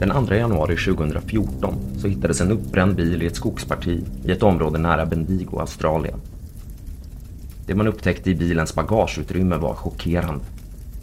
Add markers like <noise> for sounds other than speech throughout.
Den 2 januari 2014 så hittades en uppbränd bil i ett skogsparti i ett område nära Bendigo, Australien. Det man upptäckte i bilens bagageutrymme var chockerande.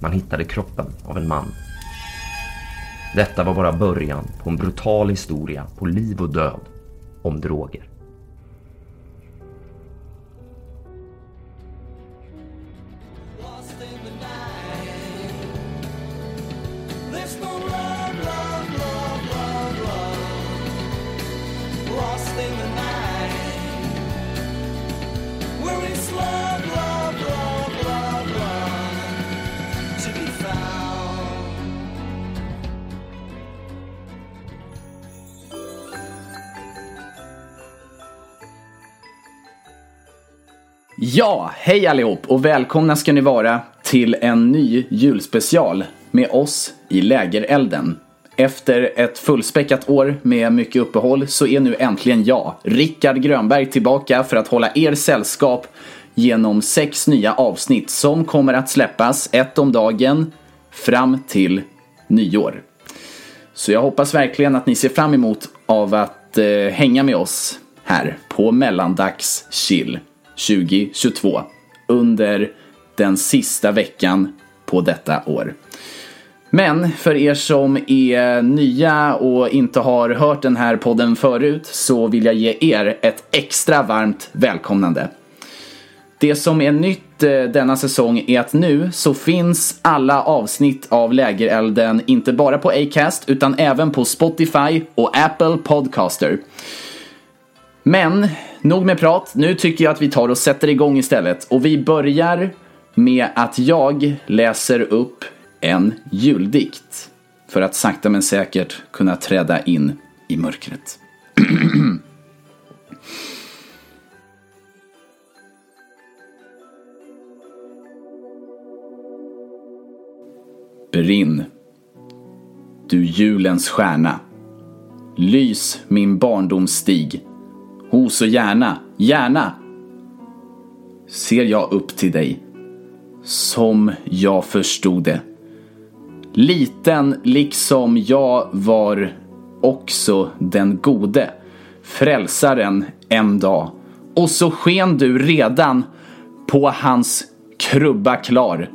Man hittade kroppen av en man. Detta var bara början på en brutal historia på liv och död om droger. Ja, hej allihop och välkomna ska ni vara till en ny julspecial med oss i Lägerelden. Efter ett fullspäckat år med mycket uppehåll så är nu äntligen jag, Rickard Grönberg, tillbaka för att hålla er sällskap genom sex nya avsnitt som kommer att släppas ett om dagen fram till nyår. Så jag hoppas verkligen att ni ser fram emot av att eh, hänga med oss här på Mellandags Chill 2022 under den sista veckan på detta år. Men för er som är nya och inte har hört den här podden förut så vill jag ge er ett extra varmt välkomnande. Det som är nytt eh, denna säsong är att nu så finns alla avsnitt av Lägerelden inte bara på Acast utan även på Spotify och Apple Podcaster. Men nog med prat, nu tycker jag att vi tar och sätter igång istället och vi börjar med att jag läser upp en juldikt för att sakta men säkert kunna träda in i mörkret. <clears throat> Brinn, du julens stjärna. Lys min barndomsstig. O, så gärna, gärna ser jag upp till dig som jag förstod det. Liten liksom jag var också den gode, frälsaren en dag. Och så sken du redan på hans krubba klar.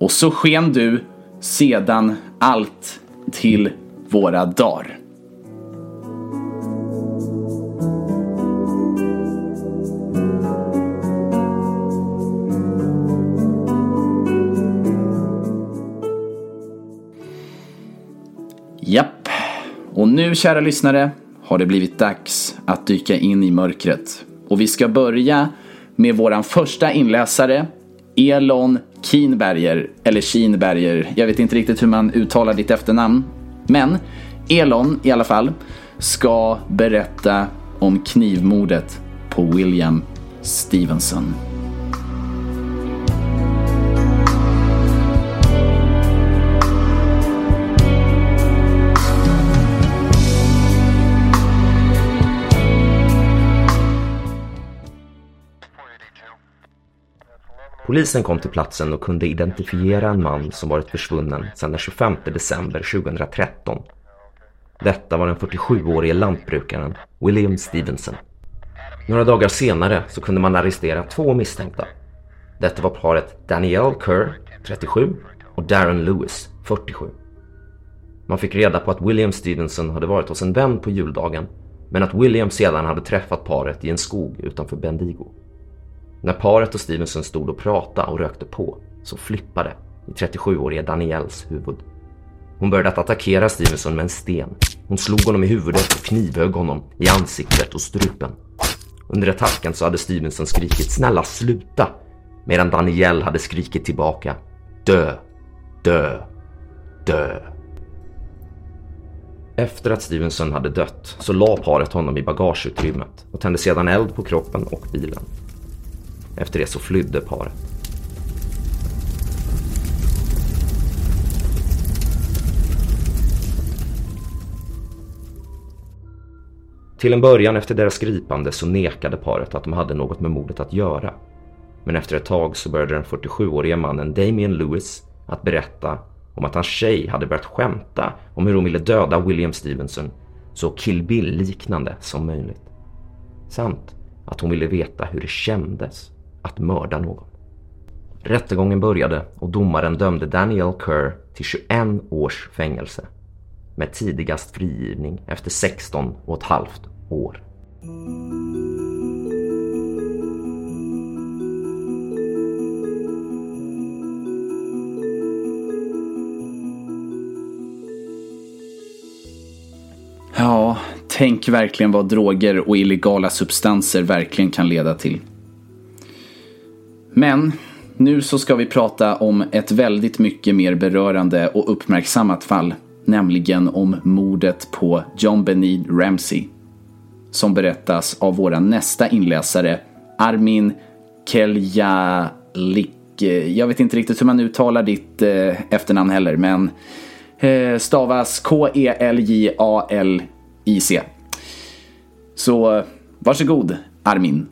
Och så sken du sedan allt till våra dagar. Nu kära lyssnare har det blivit dags att dyka in i mörkret. Och vi ska börja med våran första inläsare Elon Kienberger, eller Kienberger, jag vet inte riktigt hur man uttalar ditt efternamn. Men Elon i alla fall ska berätta om knivmordet på William Stevenson. Polisen kom till platsen och kunde identifiera en man som varit försvunnen sedan den 25 december 2013. Detta var den 47-årige lantbrukaren William Stevenson. Några dagar senare så kunde man arrestera två misstänkta. Detta var paret Danielle Kerr, 37, och Darren Lewis, 47. Man fick reda på att William Stevenson hade varit hos en vän på juldagen men att William sedan hade träffat paret i en skog utanför Bendigo. När paret och Stevenson stod och pratade och rökte på så flippade i 37-åriga Daniels huvud. Hon började att attackera Stevenson med en sten. Hon slog honom i huvudet och knivhögg honom i ansiktet och strupen. Under attacken så hade Stevenson skrikit “Snälla sluta!” medan Daniel hade skrikit tillbaka “Dö! Dö! Dö!” Efter att Stevenson hade dött så la paret honom i bagageutrymmet och tände sedan eld på kroppen och bilen. Efter det så flydde paret. Till en början efter deras gripande så nekade paret att de hade något med mordet att göra. Men efter ett tag så började den 47-årige mannen Damien Lewis att berätta om att hans tjej hade börjat skämta om hur hon ville döda William Stevenson så Kill Bill-liknande som möjligt. Samt att hon ville veta hur det kändes att mörda någon. Rättegången började och domaren dömde Daniel Kerr till 21 års fängelse med tidigast frigivning efter 16 och ett halvt år. Ja, tänk verkligen vad droger och illegala substanser verkligen kan leda till. Men nu så ska vi prata om ett väldigt mycket mer berörande och uppmärksammat fall. Nämligen om mordet på John Benid Ramsey. Som berättas av vår nästa inläsare Armin Keljalik. Jag vet inte riktigt hur man uttalar ditt eh, efternamn heller men eh, stavas K-E-L-J-A-L-I-C. Så varsågod Armin.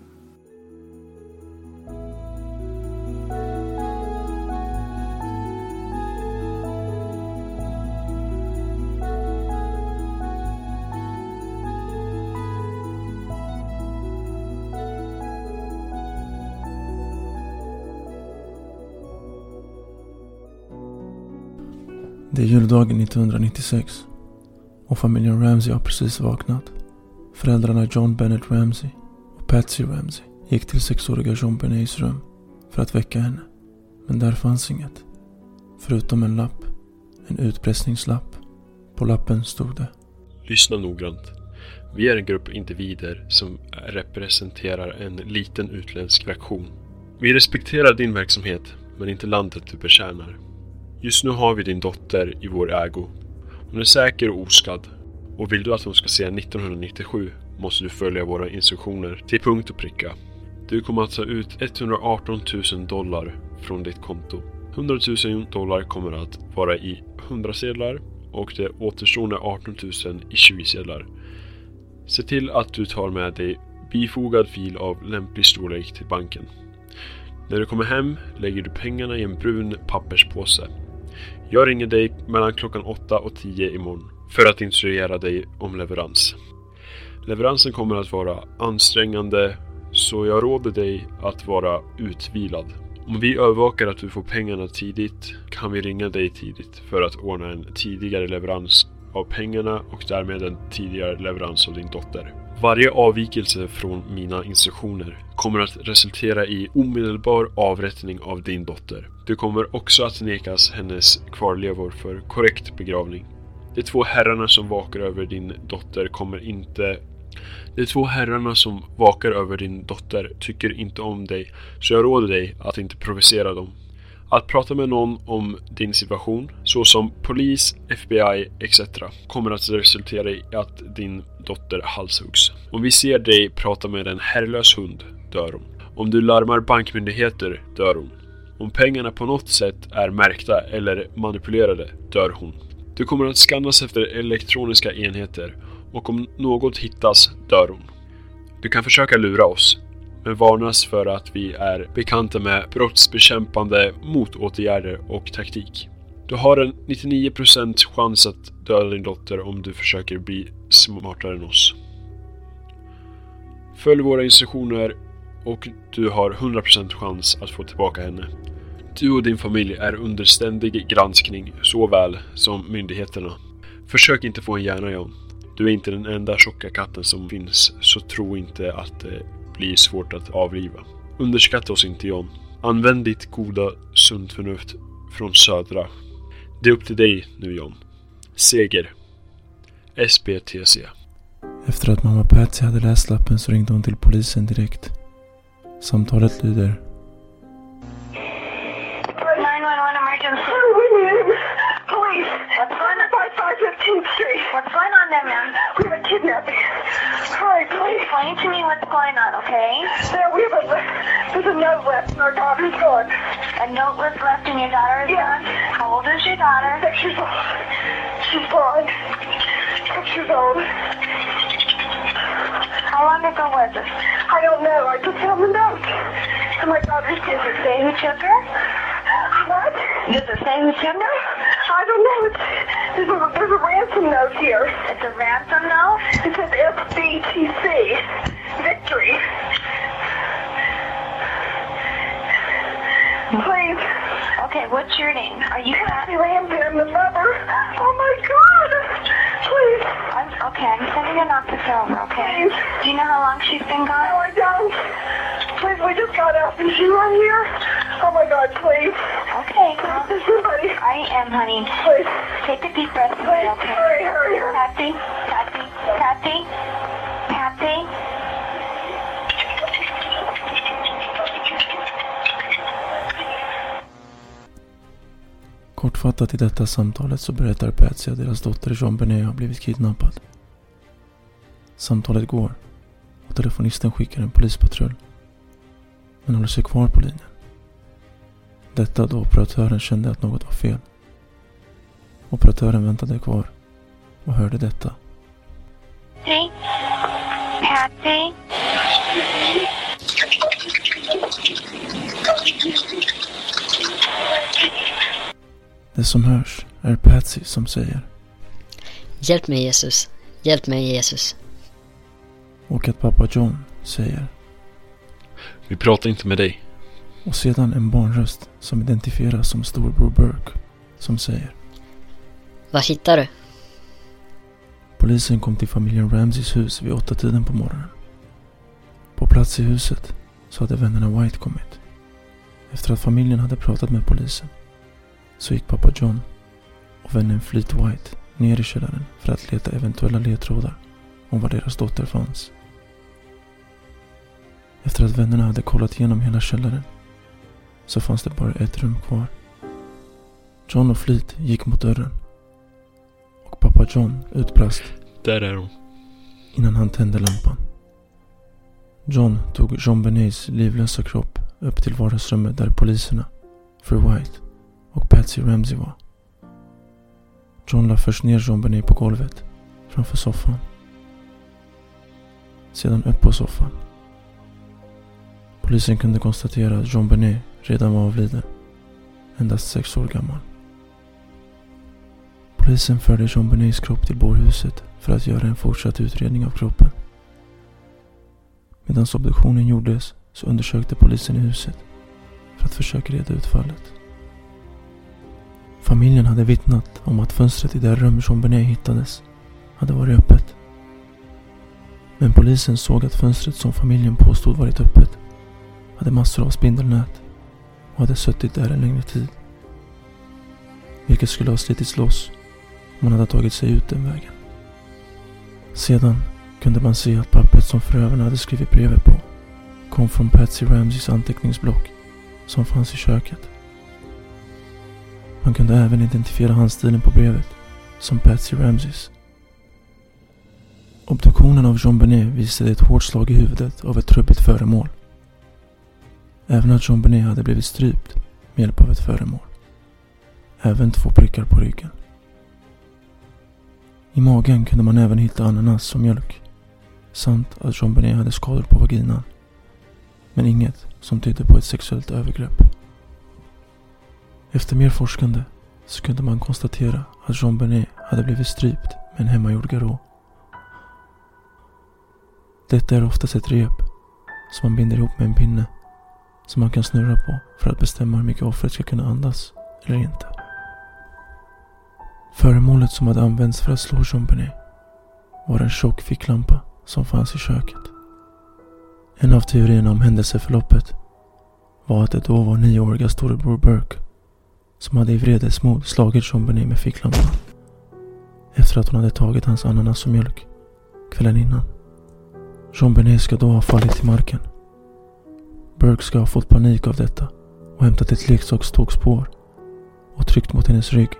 Det är juldagen 1996 och familjen Ramsey har precis vaknat. Föräldrarna John Bennett Ramsey och Patsy Ramsey gick till sexåriga John Benets rum för att väcka henne. Men där fanns inget. Förutom en lapp. En utpressningslapp. På lappen stod det. Lyssna noggrant. Vi är en grupp individer som representerar en liten utländsk fraktion. Vi respekterar din verksamhet, men inte landet du betjänar. Just nu har vi din dotter i vår ägo. Hon är säker och oskadd. Och vill du att hon ska se 1997 måste du följa våra instruktioner till punkt och pricka. Du kommer att ta ut 118 000 dollar från ditt konto. 100 000 dollar kommer att vara i 100 sedlar och det återstående 18 000 i 20 sedlar. Se till att du tar med dig bifogad fil av lämplig storlek till banken. När du kommer hem lägger du pengarna i en brun papperspåse. Jag ringer dig mellan klockan 8 och 10 imorgon för att instruera dig om leverans. Leveransen kommer att vara ansträngande så jag råder dig att vara utvilad. Om vi övervakar att du får pengarna tidigt kan vi ringa dig tidigt för att ordna en tidigare leverans av pengarna och därmed en tidigare leverans av din dotter. Varje avvikelse från mina instruktioner kommer att resultera i omedelbar avrättning av din dotter. Du kommer också att nekas hennes kvarlevor för korrekt begravning. De två herrarna som vakar över din dotter kommer inte de två herrarna som vakar över din dotter tycker inte om dig, så jag råder dig att inte provocera dem. Att prata med någon om din situation, såsom polis, FBI etc. kommer att resultera i att din dotter halshuggs. Om vi ser dig prata med en herrlös hund, dör hon. Om du larmar bankmyndigheter, dör hon. Om pengarna på något sätt är märkta eller manipulerade, dör hon. Du kommer att skannas efter elektroniska enheter och om något hittas, dör hon. Du kan försöka lura oss, men varnas för att vi är bekanta med brottsbekämpande motåtgärder och taktik. Du har en 99% chans att döda din dotter om du försöker bli smartare än oss. Följ våra instruktioner och du har 100% chans att få tillbaka henne. Du och din familj är under ständig granskning, såväl som myndigheterna. Försök inte få en hjärna John. Du är inte den enda tjocka katten som finns, så tro inte att eh, blir svårt att avliva. Underskatta oss inte John. Använd ditt goda sunt förnuft från södra. Det är upp till dig nu John. Seger. SBTC. Efter att mamma Patsy hade läst lappen så ringde hon till polisen direkt. Samtalet lyder 5515th Street. What's going on there, ma'am? We have a kidnapping. Hurry, please. Explain to me what's going on, okay? There, we have a, there's a note left and our daughter's gone. A note was left in your daughter's Yeah. gun. How old is your daughter? Six years old. She's blind. Six years old. How long ago was this? I don't know. I just found the note. And my daughter's Does it say who took her? What? Does it say who took her? Don't know. It's, there's, a, there's a ransom note here. It's a ransom note? It says FBTC. Victory. Please. Okay, what's your name? Are you Kathy Ramsey, I'm the mother. Oh my God. Please. I'm, okay, I'm sending an officer over, okay? Please. Do you know how long she's been gone? No. I don't. Please, we just got out. Is she right here? Oh my God, please. Okay, Is somebody? I am, honey. Please. Take a deep breath, Please, okay? hurry, hurry, hurry. Kathy, Kathy, Kathy, Kathy. Kortfattat i detta samtalet så berättar Patsy att deras dotter Jean Benet har blivit kidnappad. Samtalet går och telefonisten skickar en polispatrull. Men håller sig kvar på linjen. Detta då operatören kände att något var fel. Operatören väntade kvar och hörde detta. Patsy? Patsy? Det som hörs är Patsy som säger Hjälp mig Jesus. Hjälp mig Jesus. och att pappa John säger Vi pratar inte med dig. Och sedan en barnröst som identifieras som storbror Burke som säger Vad hittar du? Polisen kom till familjen Ramseys hus vid åtta tiden på morgonen. På plats i huset så hade vännerna White kommit. Efter att familjen hade pratat med polisen så gick pappa John och vännen Fleet White ner i källaren för att leta eventuella ledtrådar om var deras dotter fanns. Efter att vännerna hade kollat igenom hela källaren så fanns det bara ett rum kvar. John och Fleet gick mot dörren och pappa John utbrast Där är hon. innan han tände lampan. John tog Jean Benets livlösa kropp upp till vardagsrummet där poliserna, Fru White och Patsy Ramsey var. John la först ner Jean Benet på golvet framför soffan. Sedan upp på soffan. Polisen kunde konstatera att Jean Benet redan var avliden. Endast sex år gammal. Polisen förde Jean Benets kropp till bårhuset för att göra en fortsatt utredning av kroppen. Medan obduktionen gjordes så undersökte polisen i huset för att försöka reda ut fallet. Familjen hade vittnat om att fönstret i det rum Jean Benet hittades hade varit öppet. Men polisen såg att fönstret som familjen påstod varit öppet hade massor av spindelnät hade suttit där en längre tid. Vilket skulle ha slitits loss om han hade tagit sig ut den vägen. Sedan kunde man se att pappret som förövarna hade skrivit brevet på kom från Patsy Ramseys anteckningsblock som fanns i köket. Man kunde även identifiera handstilen på brevet som Patsy Ramseys. Obduktionen av Jean Benet visade ett hårt slag i huvudet av ett trubbigt föremål. Även att Jean Benet hade blivit strypt med hjälp av ett föremål. Även två prickar på ryggen. I magen kunde man även hitta ananas och mjölk. Samt att Jean Benet hade skador på vaginan. Men inget som tydde på ett sexuellt övergrepp. Efter mer forskande så kunde man konstatera att Jean Benet hade blivit strypt med en hemmagjord garå. Detta är oftast ett rep som man binder ihop med en pinne som man kan snurra på för att bestämma hur mycket offret ska kunna andas eller inte. Föremålet som hade använts för att slå Jean var en tjock ficklampa som fanns i köket. En av teorierna om händelseförloppet var att det då var nioåriga storebror Burke som hade i vredesmod slagit Jean med ficklampan efter att hon hade tagit hans ananas och mjölk kvällen innan. Jean ska då ha fallit till marken. Burke ska ha fått panik av detta och hämtat ett leksakstågspår och tryckt mot hennes rygg.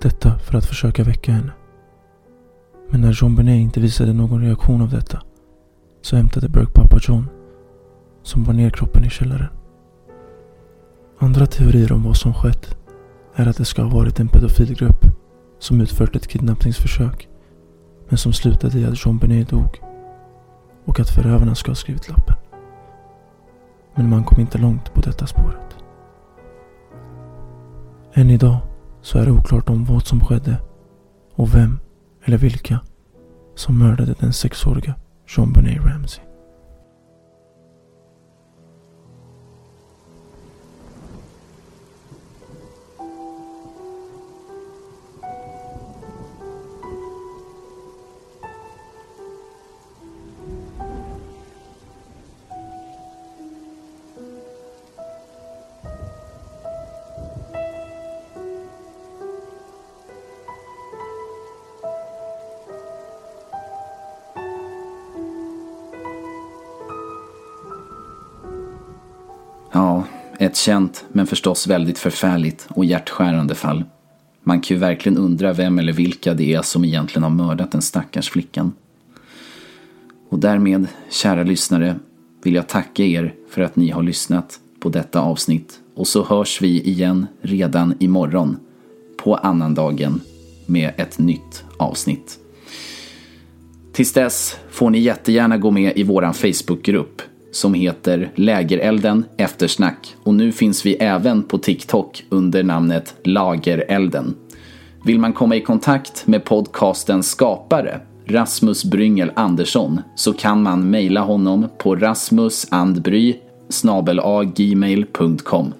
Detta för att försöka väcka henne. Men när Jean Benet inte visade någon reaktion av detta så hämtade Burke pappa John som bar ner kroppen i källaren. Andra teorier om vad som skett är att det ska ha varit en pedofilgrupp som utfört ett kidnappningsförsök men som slutade i att Jean Benet dog och att förövarna ska ha skrivit lappen. Men man kom inte långt på detta spåret. Än idag så är det oklart om vad som skedde och vem eller vilka som mördade den sexåriga Jean Benet Ramsey. Ja, ett känt men förstås väldigt förfärligt och hjärtskärande fall. Man kan ju verkligen undra vem eller vilka det är som egentligen har mördat den stackars flickan. Och därmed, kära lyssnare, vill jag tacka er för att ni har lyssnat på detta avsnitt. Och så hörs vi igen redan imorgon på annandagen med ett nytt avsnitt. Tills dess får ni jättegärna gå med i våran Facebookgrupp som heter Lägerelden Eftersnack och nu finns vi även på TikTok under namnet Lagerelden. Vill man komma i kontakt med podcastens skapare Rasmus Bryngel Andersson så kan man mejla honom på rasmusandbry gmail.com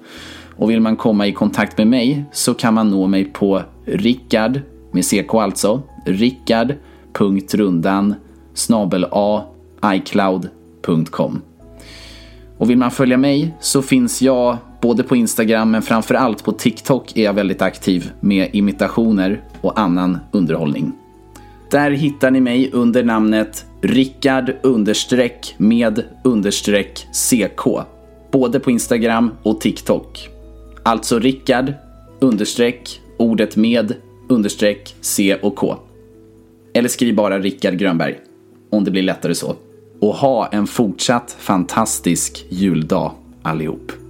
och vill man komma i kontakt med mig så kan man nå mig på Rickard, med CK alltså, rickard.rundan snabel a icloud.com. Och vill man följa mig så finns jag både på Instagram men framförallt på TikTok är jag väldigt aktiv med imitationer och annan underhållning. Där hittar ni mig under namnet Rickard understreck med understreck CK. Både på Instagram och TikTok. Alltså Rickard understreck ordet med understreck C och K. Eller skriv bara Rickard Grönberg. Om det blir lättare så. Och ha en fortsatt fantastisk juldag allihop.